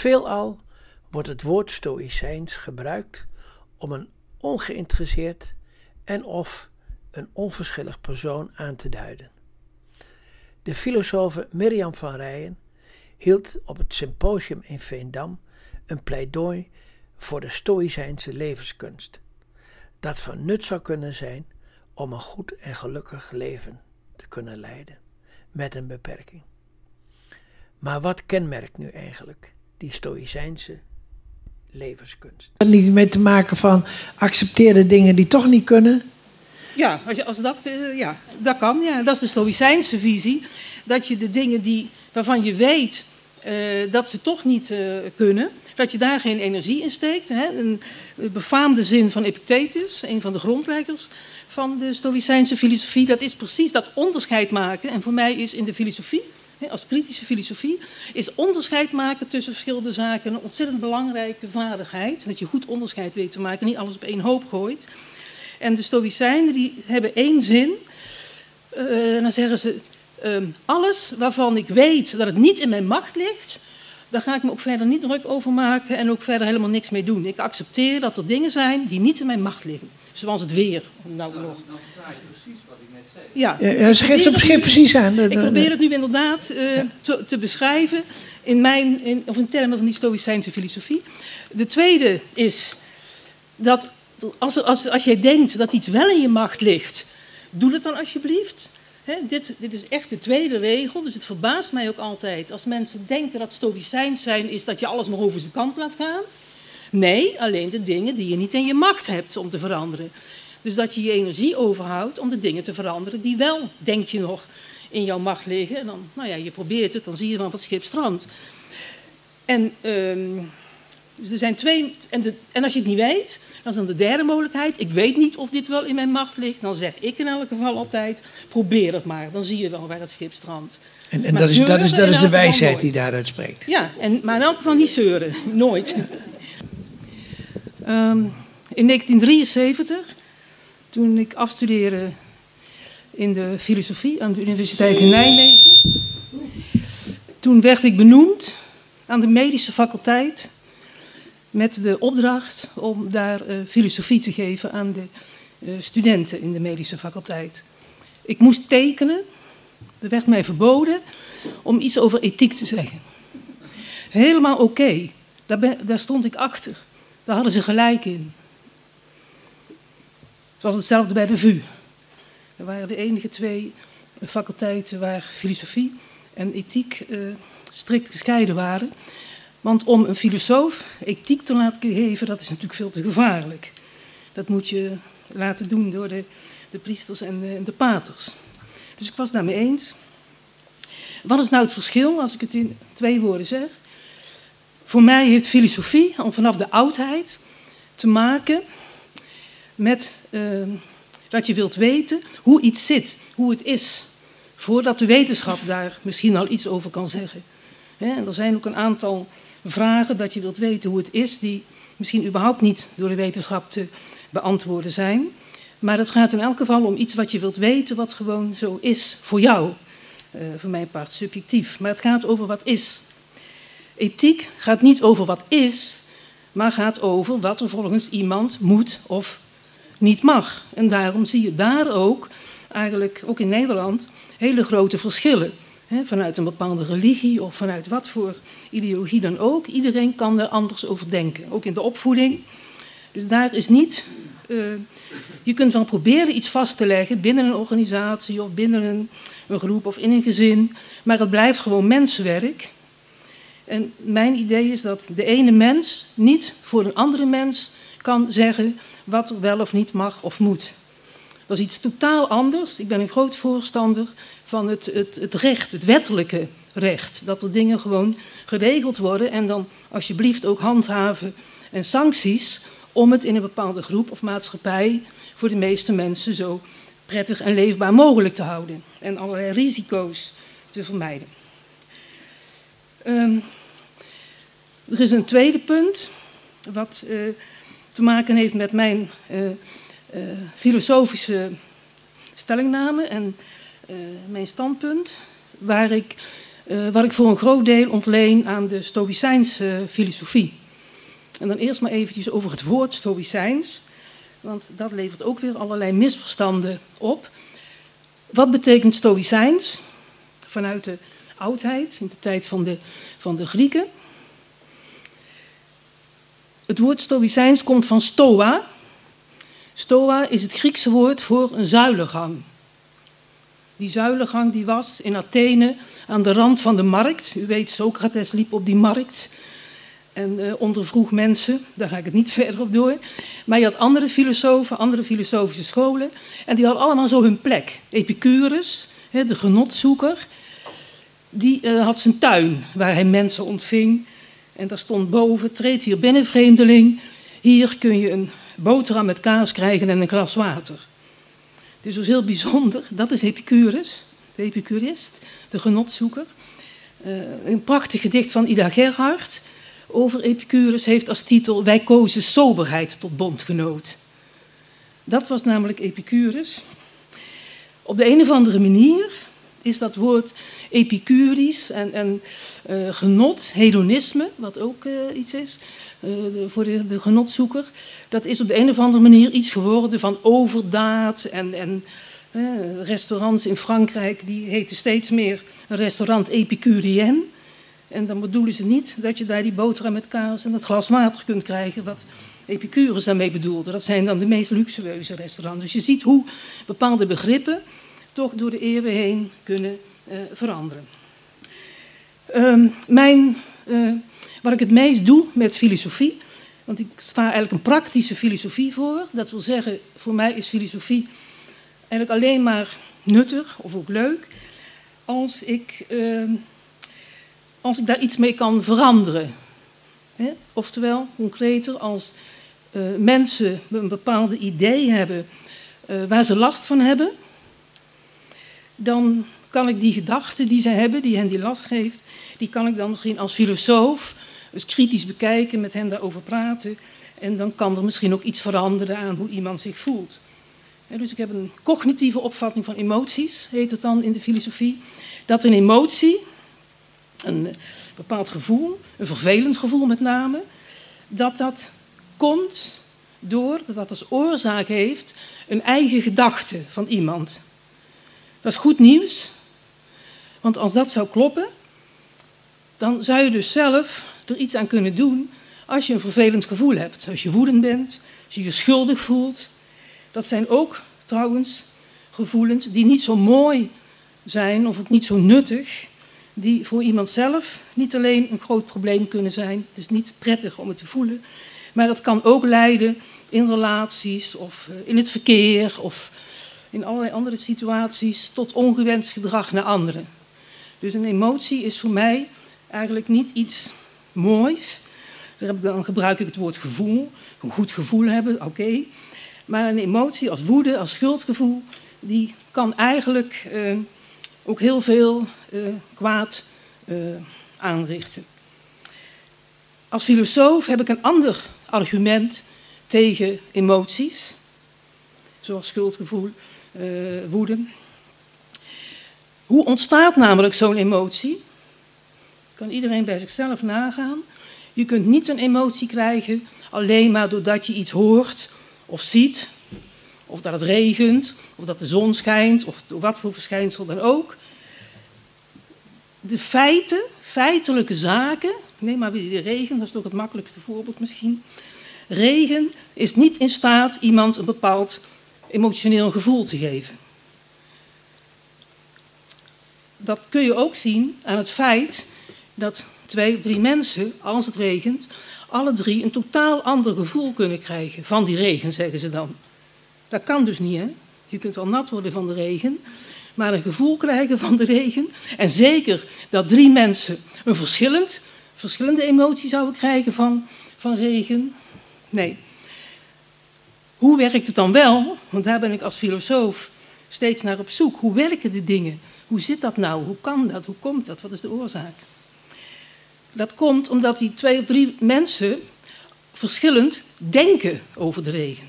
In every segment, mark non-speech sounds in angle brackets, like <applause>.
Veelal wordt het woord stoïcijns gebruikt om een ongeïnteresseerd en of een onverschillig persoon aan te duiden. De filosoof Mirjam van Rijen hield op het symposium in Veendam een pleidooi voor de stoïcijnse levenskunst, dat van nut zou kunnen zijn om een goed en gelukkig leven te kunnen leiden, met een beperking. Maar wat kenmerkt nu eigenlijk die stoïcijnse levenskunst? Het niet mee te maken van accepteer de dingen die toch niet kunnen? Ja, als, je, als dat, uh, ja, dat kan. Ja. Dat is de stoïcijnse visie. Dat je de dingen die, waarvan je weet uh, dat ze toch niet uh, kunnen, dat je daar geen energie in steekt. Hè. Een befaamde zin van Epictetus, een van de grondleggers van de Stoïcijnse filosofie, dat is precies dat onderscheid maken. En voor mij is in de filosofie, als kritische filosofie, is onderscheid maken tussen verschillende zaken een ontzettend belangrijke vaardigheid. Dat je goed onderscheid weet te maken, niet alles op één hoop gooit. En de Stoïcijnen die hebben één zin. Uh, dan zeggen ze, uh, alles waarvan ik weet dat het niet in mijn macht ligt, daar ga ik me ook verder niet druk over maken en ook verder helemaal niks mee doen. Ik accepteer dat er dingen zijn die niet in mijn macht liggen. Zoals het weer. Nou, nog. Dan verklaar je precies wat ik net zei. Ja, Ja, ze geeft het begrip precies aan. ik probeer het nu inderdaad uh, te, te, beschrijven in, mijn, in, of in termen van die Stoïcijnse filosofie. De tweede is dat als, als, als jij denkt dat iets wel in je macht ligt, doe het dan alsjeblieft. He, dit, dit, is echt de tweede regel, dus het verbaast mij ook altijd als mensen denken dat stoïcijns zijn is dat je alles maar over zijn kant laat gaan. Nee, alleen de dingen die je niet in je macht hebt om te veranderen. Dus dat je je energie overhoudt om de dingen te veranderen die wel, denk je nog, in jouw macht liggen. En dan, nou ja, je probeert het, dan zie je van wat schip strandt. En, um, dus er zijn twee, en, de, en als je het niet weet, dan is dan de derde mogelijkheid. Ik weet niet of dit wel in mijn macht ligt. Dan zeg ik in elk geval altijd, probeer het maar. Dan zie je wel waar het schip strandt. En, en dat is, dat is, dat is de wijsheid die daaruit spreekt. Ja, en, maar in elk geval niet zeuren. Nooit. Um, in 1973, toen ik afstudeerde in de filosofie aan de Universiteit in Nijmegen, toen werd ik benoemd aan de medische faculteit met de opdracht om daar uh, filosofie te geven aan de uh, studenten in de medische faculteit. Ik moest tekenen, er werd mij verboden om iets over ethiek te zeggen. Helemaal oké, daar, daar stond ik achter. Daar hadden ze gelijk in. Het was hetzelfde bij de VU. Er waren de enige twee faculteiten waar filosofie en ethiek uh, strikt gescheiden waren. Want om een filosoof ethiek te laten geven, dat is natuurlijk veel te gevaarlijk. Dat moet je laten doen door de, de priesters en de, de paters. Dus ik was het daarmee eens. Wat is nou het verschil, als ik het in twee woorden zeg? Voor mij heeft filosofie al vanaf de oudheid te maken met uh, dat je wilt weten hoe iets zit, hoe het is, voordat de wetenschap daar misschien al iets over kan zeggen. En er zijn ook een aantal vragen dat je wilt weten hoe het is, die misschien überhaupt niet door de wetenschap te beantwoorden zijn. Maar het gaat in elk geval om iets wat je wilt weten, wat gewoon zo is voor jou. Uh, voor mijn part subjectief. Maar het gaat over wat is. Ethiek gaat niet over wat is, maar gaat over wat er volgens iemand moet of niet mag. En daarom zie je daar ook, eigenlijk ook in Nederland, hele grote verschillen. Vanuit een bepaalde religie of vanuit wat voor ideologie dan ook. Iedereen kan er anders over denken, ook in de opvoeding. Dus daar is niet. Uh, je kunt wel proberen iets vast te leggen binnen een organisatie of binnen een, een groep of in een gezin, maar het blijft gewoon mensenwerk. En mijn idee is dat de ene mens niet voor een andere mens kan zeggen wat er wel of niet mag of moet. Dat is iets totaal anders. Ik ben een groot voorstander van het, het, het recht, het wettelijke recht. Dat er dingen gewoon geregeld worden en dan alsjeblieft ook handhaven en sancties om het in een bepaalde groep of maatschappij voor de meeste mensen zo prettig en leefbaar mogelijk te houden en allerlei risico's te vermijden. Um, er is een tweede punt wat uh, te maken heeft met mijn uh, uh, filosofische stellingname en mijn standpunt, waar ik wat ik voor een groot deel ontleen aan de Stoïcijnse filosofie. En dan eerst maar eventjes over het woord Stoïcijns, want dat levert ook weer allerlei misverstanden op. Wat betekent Stoïcijns? Vanuit de oudheid, in de tijd van de, van de Grieken. Het woord Stoïcijns komt van stoa. Stoa is het Griekse woord voor een zuilengang. Die zuilengang die was in Athene aan de rand van de markt. U weet, Socrates liep op die markt en uh, ondervroeg mensen. Daar ga ik het niet <laughs> verder op door. Maar je had andere filosofen, andere filosofische scholen. En die hadden allemaal zo hun plek. Epicurus, de genotzoeker, die uh, had zijn tuin waar hij mensen ontving. En daar stond boven, treed hier binnen vreemdeling. Hier kun je een boterham met kaas krijgen en een glas water. Het is dus heel bijzonder. Dat is Epicurus, de epicurist, de genotzoeker. Uh, een prachtig gedicht van Ida Gerhard over Epicurus heeft als titel Wij kozen soberheid tot bondgenoot. Dat was namelijk Epicurus. Op de een of andere manier is dat woord epicurisch en, uh, genot, hedonisme, wat ook uh, iets is de, voor de, genotzoeker, dat is op de een of andere manier iets geworden van overdaad en, en restaurants in Frankrijk die heten steeds meer restaurant epicurien. En dan bedoelen ze niet dat je daar die boterham met kaas en dat glas water kunt krijgen, wat Epicurus daarmee bedoelde. Dat zijn dan de meest luxueuze restaurants. Dus je ziet hoe bepaalde begrippen toch door de eeuwen heen kunnen uh, veranderen. Uh, mijn, uh, wat ik het meest doe met filosofie, want ik sta eigenlijk een praktische filosofie voor. Dat wil zeggen, voor mij is filosofie eigenlijk alleen maar nuttig of ook leuk als ik ehm, als ik daar iets mee kan veranderen. Oftewel, concreter, als uh, mensen een bepaalde idee hebben waar ze last van hebben, dan kan ik die gedachten die ze hebben, die hen die last geeft, die kan ik dan misschien als filosoof eens kritisch bekijken, met hen daarover praten. En dan kan er misschien ook iets veranderen aan hoe iemand zich voelt. dus ik heb een cognitieve opvatting van emoties, heet het dan in de filosofie. Dat een emotie, een bepaald gevoel, een vervelend gevoel met name, dat dat komt door, dat dat als oorzaak heeft, een eigen gedachte van iemand. Dat is goed nieuws, want als dat zou kloppen, dan zou je dus zelf er iets aan kunnen doen als je een vervelend gevoel hebt. Als je woedend bent, als je je schuldig voelt. Dat zijn ook trouwens gevoelens die niet zo mooi zijn of ook niet zo nuttig, die voor iemand zelf niet alleen een groot probleem kunnen zijn. Het is niet prettig om het te voelen, maar dat kan ook leiden in relaties of eh, in het verkeer of in allerlei andere situaties tot ongewenst gedrag naar anderen. Dus een emotie is voor mij eigenlijk niet iets moois. Dan gebruik ik het woord gevoel, een goed gevoel hebben, oké. Maar een emotie als woede, als schuldgevoel, die kan eigenlijk eh, ook heel veel uh, kwaad uh, aanrichten. Als filosoof heb ik een ander argument tegen emoties, zoals schuldgevoel, uh, woede. Hoe ontstaat namelijk zo'n emotie? Kan iedereen bij zichzelf nagaan. Je kunt niet een emotie krijgen alleen maar doordat je iets hoort of ziet, of dat het regent, of dat de zon schijnt, of wat voor verschijnsel dan ook de feiten, feitelijke zaken, neem maar weer de regen, dat is toch het makkelijkste voorbeeld misschien. Regen is niet in staat iemand een bepaald emotioneel gevoel te geven. Dat kun je ook zien aan het feit dat twee of drie mensen, als het regent, alle drie een totaal ander gevoel kunnen krijgen van die regen, zeggen ze dan. Dat kan dus niet, hè? Je kunt wel nat worden van de regen, maar een gevoel krijgen van de regen. En zeker dat drie mensen een verschillend, verschillende emotie zouden krijgen van, van regen. Nee. Hoe werkt het dan wel? Want daar ben ik als filosoof steeds naar op zoek. Hoe werken de dingen? Hoe zit dat nou? Hoe kan dat? Hoe komt dat? Wat is de oorzaak? Dat komt omdat die twee of drie mensen verschillend denken over de regen.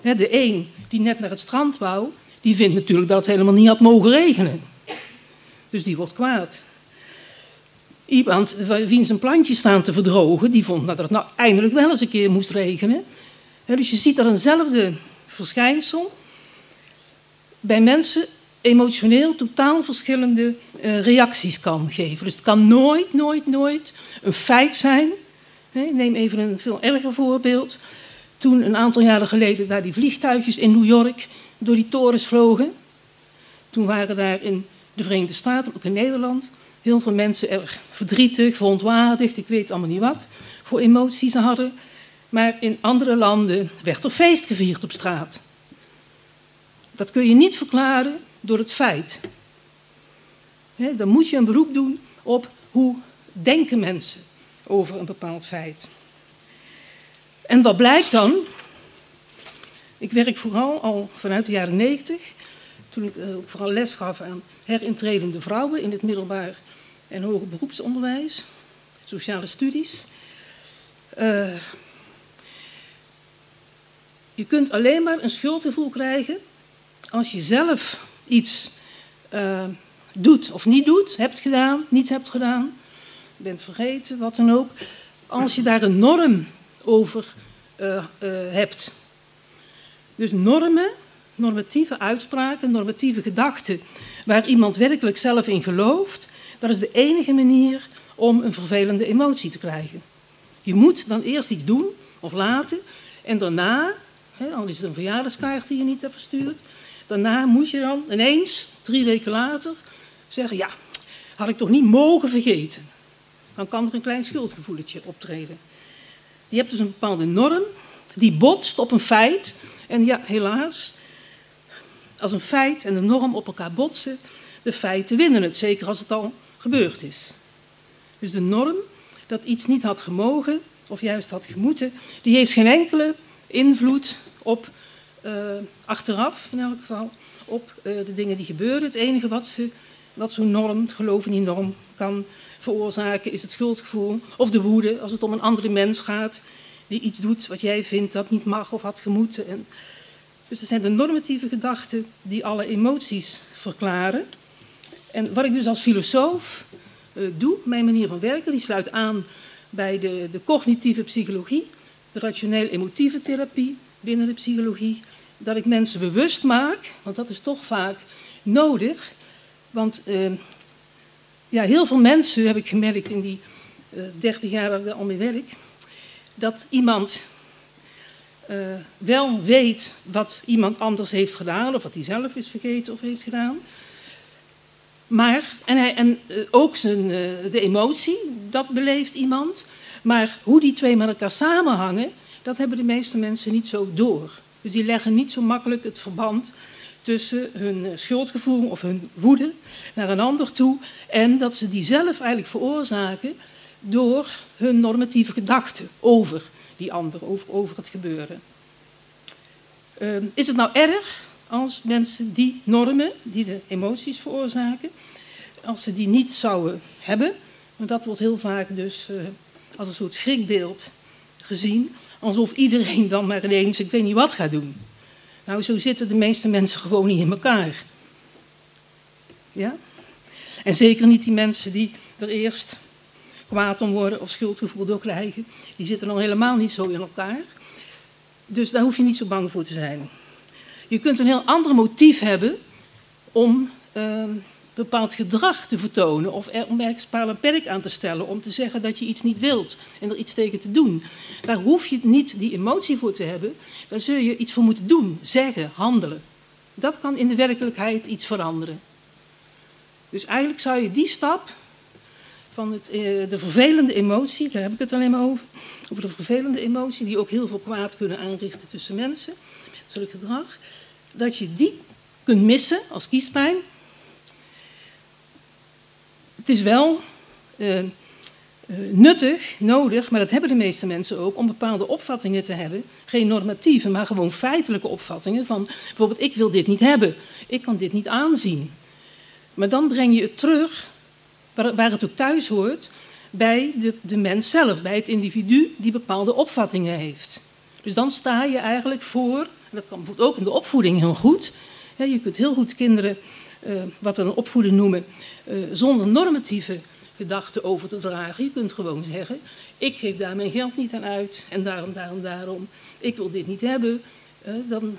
De een die net naar het strand wou, die vindt natuurlijk dat het helemaal niet had mogen regenen. Dus die wordt kwaad. Iemand wiens een plantje staan te verdrogen, die vond dat het nou eindelijk wel eens een keer moest regenen. Dus je ziet er eenzelfde verschijnsel bij mensen emotioneel totaal verschillende uh, reacties kan geven. Dus het kan nooit, nooit, nooit een feit zijn. neem even een veel erger voorbeeld. Toen een aantal jaren geleden daar die vliegtuigjes in New York door die torens vlogen. Toen waren daar in de Verenigde Staten, ook in Nederland, heel veel mensen erg verdrietig, verontwaardigd, ik weet allemaal niet wat voor emoties ze hadden. Maar in andere landen werd er feest gevierd op straat. Dat kun je niet verklaren door het feit. dan moet je een beroep doen op hoe denken mensen over een bepaald feit. En wat blijkt dan? Ik werk vooral al vanuit de jaren 90, toen ik uh, vooral les gaf aan herintredende vrouwen in het middelbaar en hoger beroepsonderwijs, sociale studies. Uh, je kunt alleen maar een schuldgevoel krijgen als je zelf iets uh, doet of niet doet, hebt gedaan, niet hebt gedaan, bent vergeten, wat dan ook. Als je daar een norm over uh, uh, hebt. Dus normen, normatieve uitspraken, normatieve gedachten, waar iemand werkelijk zelf in gelooft, dat is de enige manier om een vervelende emotie te krijgen. Je moet dan eerst iets doen of laten en daarna, hè, al is het een verjaardagskaart die je niet hebt verstuurd, daarna moet je dan ineens, drie weken later, zeggen: Ja, had ik toch niet mogen vergeten. Dan kan er een klein schuldgevoeletje optreden. Je hebt dus een bepaalde norm die botst op een feit. En ja, helaas, als een feit en de norm op elkaar botsen, de feiten winnen het, zeker als het al gebeurd is. Dus de norm dat iets niet had gemogen, of juist had gemoeten, die heeft geen enkele invloed op uh, achteraf, in elk geval, op uh, de dingen die gebeuren. Het enige wat, wat zo'n norm, het geloof in die norm, kan veroorzaken, is het schuldgevoel of de woede als het om een andere mens gaat die iets doet wat jij vindt dat niet mag of had gemoeten. En, dus er zijn de normatieve gedachten die alle emoties verklaren. En wat ik dus als filosoof uh, doe, mijn manier van werken, die sluit aan bij de, de cognitieve psychologie, de rationeel-emotieve therapie binnen de psychologie, dat ik mensen bewust maak, want dat is toch vaak nodig. Want uh, ja, heel veel mensen heb ik gemerkt in die uh, 30 jaar dat ik al mee werk, dat iemand uh, wel weet wat iemand anders heeft gedaan, of wat hij zelf is vergeten of heeft gedaan. Maar, en, hij, en uh, ook zijn, de emotie, dat beleeft iemand. Maar hoe die twee met elkaar samenhangen, dat hebben de meeste mensen niet zo door. Dus die leggen niet zo makkelijk het verband tussen hun schuldgevoel of hun woede naar een ander toe en dat ze die zelf eigenlijk veroorzaken door hun normatieve gedachten over die ander, over, over het gebeuren. Uh, is het nou erg als mensen die normen, die de emoties veroorzaken, als ze die niet zouden hebben? Want dat wordt heel vaak dus uh, als een soort schrikbeeld gezien, alsof iedereen dan maar ineens, ik weet niet wat gaat doen. Nou, zo zitten de meeste mensen gewoon niet in elkaar. Ja? En zeker niet die mensen die er eerst kwaad om worden of schuldgevoel door krijgen. Die zitten dan helemaal niet zo in elkaar. Dus daar hoef je niet zo bang voor te zijn. Je kunt een heel ander motief hebben om uh, bepaald gedrag te vertonen of er, om ergens perk aan te stellen, om te zeggen dat je iets niet wilt en er iets tegen te doen. Daar hoef je niet die emotie voor te hebben, daar zul je iets voor moeten doen, zeggen, handelen. Dat kan in de werkelijkheid iets veranderen. Dus eigenlijk zou je die stap van het, uh, de vervelende emotie, daar heb ik het alleen maar over, over de vervelende emotie, die ook heel veel kwaad kunnen aanrichten tussen mensen, zulk gedrag, dat je die kunt missen als kiespijn. Het is wel uh, uh, nuttig, nodig, maar dat hebben de meeste mensen ook, om bepaalde opvattingen te hebben. Geen normatieve, maar gewoon feitelijke opvattingen van bijvoorbeeld ik wil dit niet hebben, ik kan dit niet aanzien. Maar dan breng je het terug waar, waar het ook thuis hoort, bij de, de mens zelf, bij het individu die bepaalde opvattingen heeft. Dus dan sta je eigenlijk voor, en dat bijvoorbeeld ook in de opvoeding heel goed. je kunt heel goed kinderen, wat we een opvoeden noemen, uh, zonder normatieve gedachten over te dragen. Je kunt gewoon zeggen, ik geef daar mijn geld niet aan uit en daarom, daarom, daarom. Ik wil dit niet hebben. Eh, dan,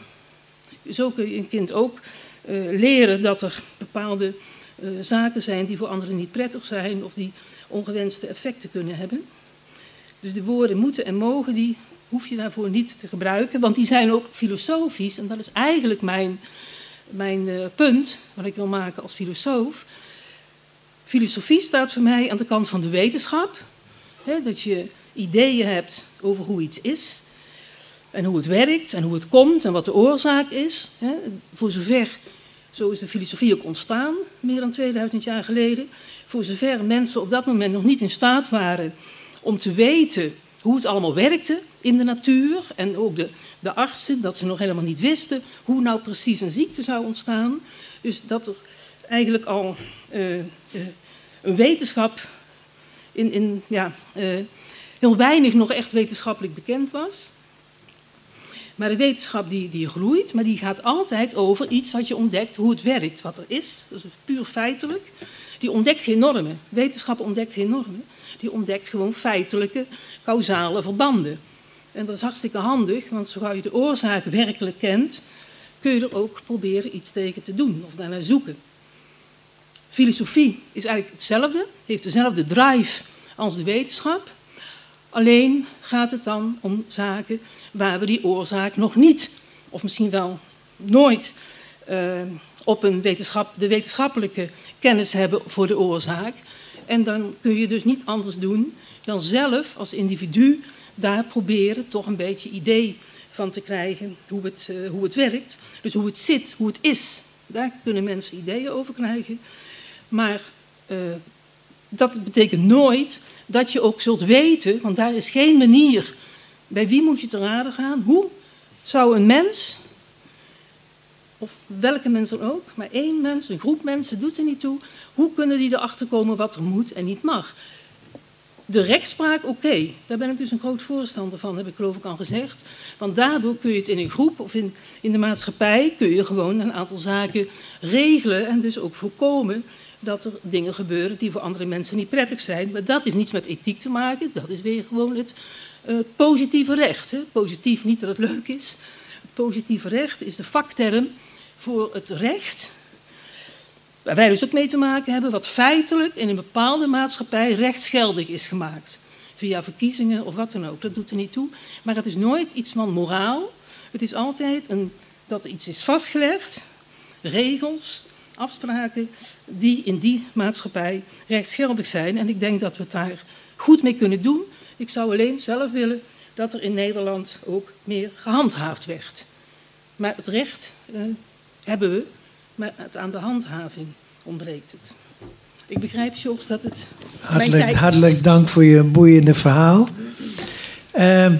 zo kun je een kind ook eh, leren dat er bepaalde eh, zaken zijn die voor anderen niet prettig zijn of die ongewenste effecten kunnen hebben. Dus de woorden moeten en mogen, die hoef je daarvoor niet te gebruiken, want die zijn ook filosofisch. En dat is eigenlijk mijn, mijn uh, punt, wat ik wil maken als filosoof. Filosofie staat voor mij aan de kant van de wetenschap. Dat je ideeën hebt over hoe iets is. En hoe het werkt en hoe het komt en wat de oorzaak is. Voor zover, zo is de filosofie ook ontstaan, meer dan 2000 jaar geleden. Voor zover mensen op dat moment nog niet in staat waren om te weten hoe het allemaal werkte in de natuur. En ook de, de artsen, dat ze nog helemaal niet wisten hoe nou precies een ziekte zou ontstaan. Dus dat er eigenlijk al uh, uh, een wetenschap in, in ja, uh, heel weinig nog echt wetenschappelijk bekend was. Maar de wetenschap die, die groeit, maar die gaat altijd over iets wat je ontdekt, hoe het werkt, wat er is. Dat is puur feitelijk. Die ontdekt geen normen. Wetenschap ontdekt geen normen. Die ontdekt gewoon feitelijke, causale verbanden. En dat is hartstikke handig, want zo je de oorzaak werkelijk kent, kun je er ook proberen iets tegen te doen of daarnaar zoeken. Filosofie is eigenlijk hetzelfde, heeft dezelfde drive als de wetenschap. Alleen gaat het dan om zaken waar we die oorzaak nog niet, of misschien wel nooit, uh, op een wetenschap, de wetenschappelijke kennis hebben voor de oorzaak. En dan kun je dus niet anders doen dan zelf als individu daar proberen toch een beetje idee van te krijgen hoe het, uh, hoe het werkt. Dus hoe het zit, hoe het is. Daar kunnen mensen ideeën over krijgen. Maar uh, dat betekent nooit dat je ook zult weten, want daar is geen manier. Bij wie moet je te raden gaan? Hoe zou een mens, of welke mens dan ook, maar één mens, een groep mensen, doet er niet toe. Hoe kunnen die erachter komen wat er moet en niet mag? De rechtspraak, oké, daar ben ik dus een groot voorstander van, heb ik geloof ik al gezegd. Want daardoor kun je het in een groep of in, in de maatschappij, kun je gewoon een aantal zaken regelen en dus ook voorkomen dat er dingen gebeuren die voor andere mensen niet prettig zijn. Maar dat heeft niets met ethiek te maken, dat is weer gewoon het uh, positieve recht. Hè. Positief, niet dat het leuk is. Het positieve recht is de vakterm voor het recht waar wij dus ook mee te maken hebben, wat feitelijk in een bepaalde maatschappij rechtsgeldig is gemaakt. Via verkiezingen of wat dan ook, dat doet er niet toe. Maar het is nooit iets van moraal. Het is altijd een, dat er iets is vastgelegd, regels, afspraken, die in die maatschappij rechtsgeldig zijn. En ik denk dat we het daar goed mee kunnen doen. Ik zou alleen zelf willen dat er in Nederland ook meer gehandhaafd werd. Maar het recht uh, hebben we, maar het aan de handhaving ontbreekt het. Ik begrijp, Jos, dat het. Hartelijk, hartelijk dank voor je boeiende verhaal. Uh,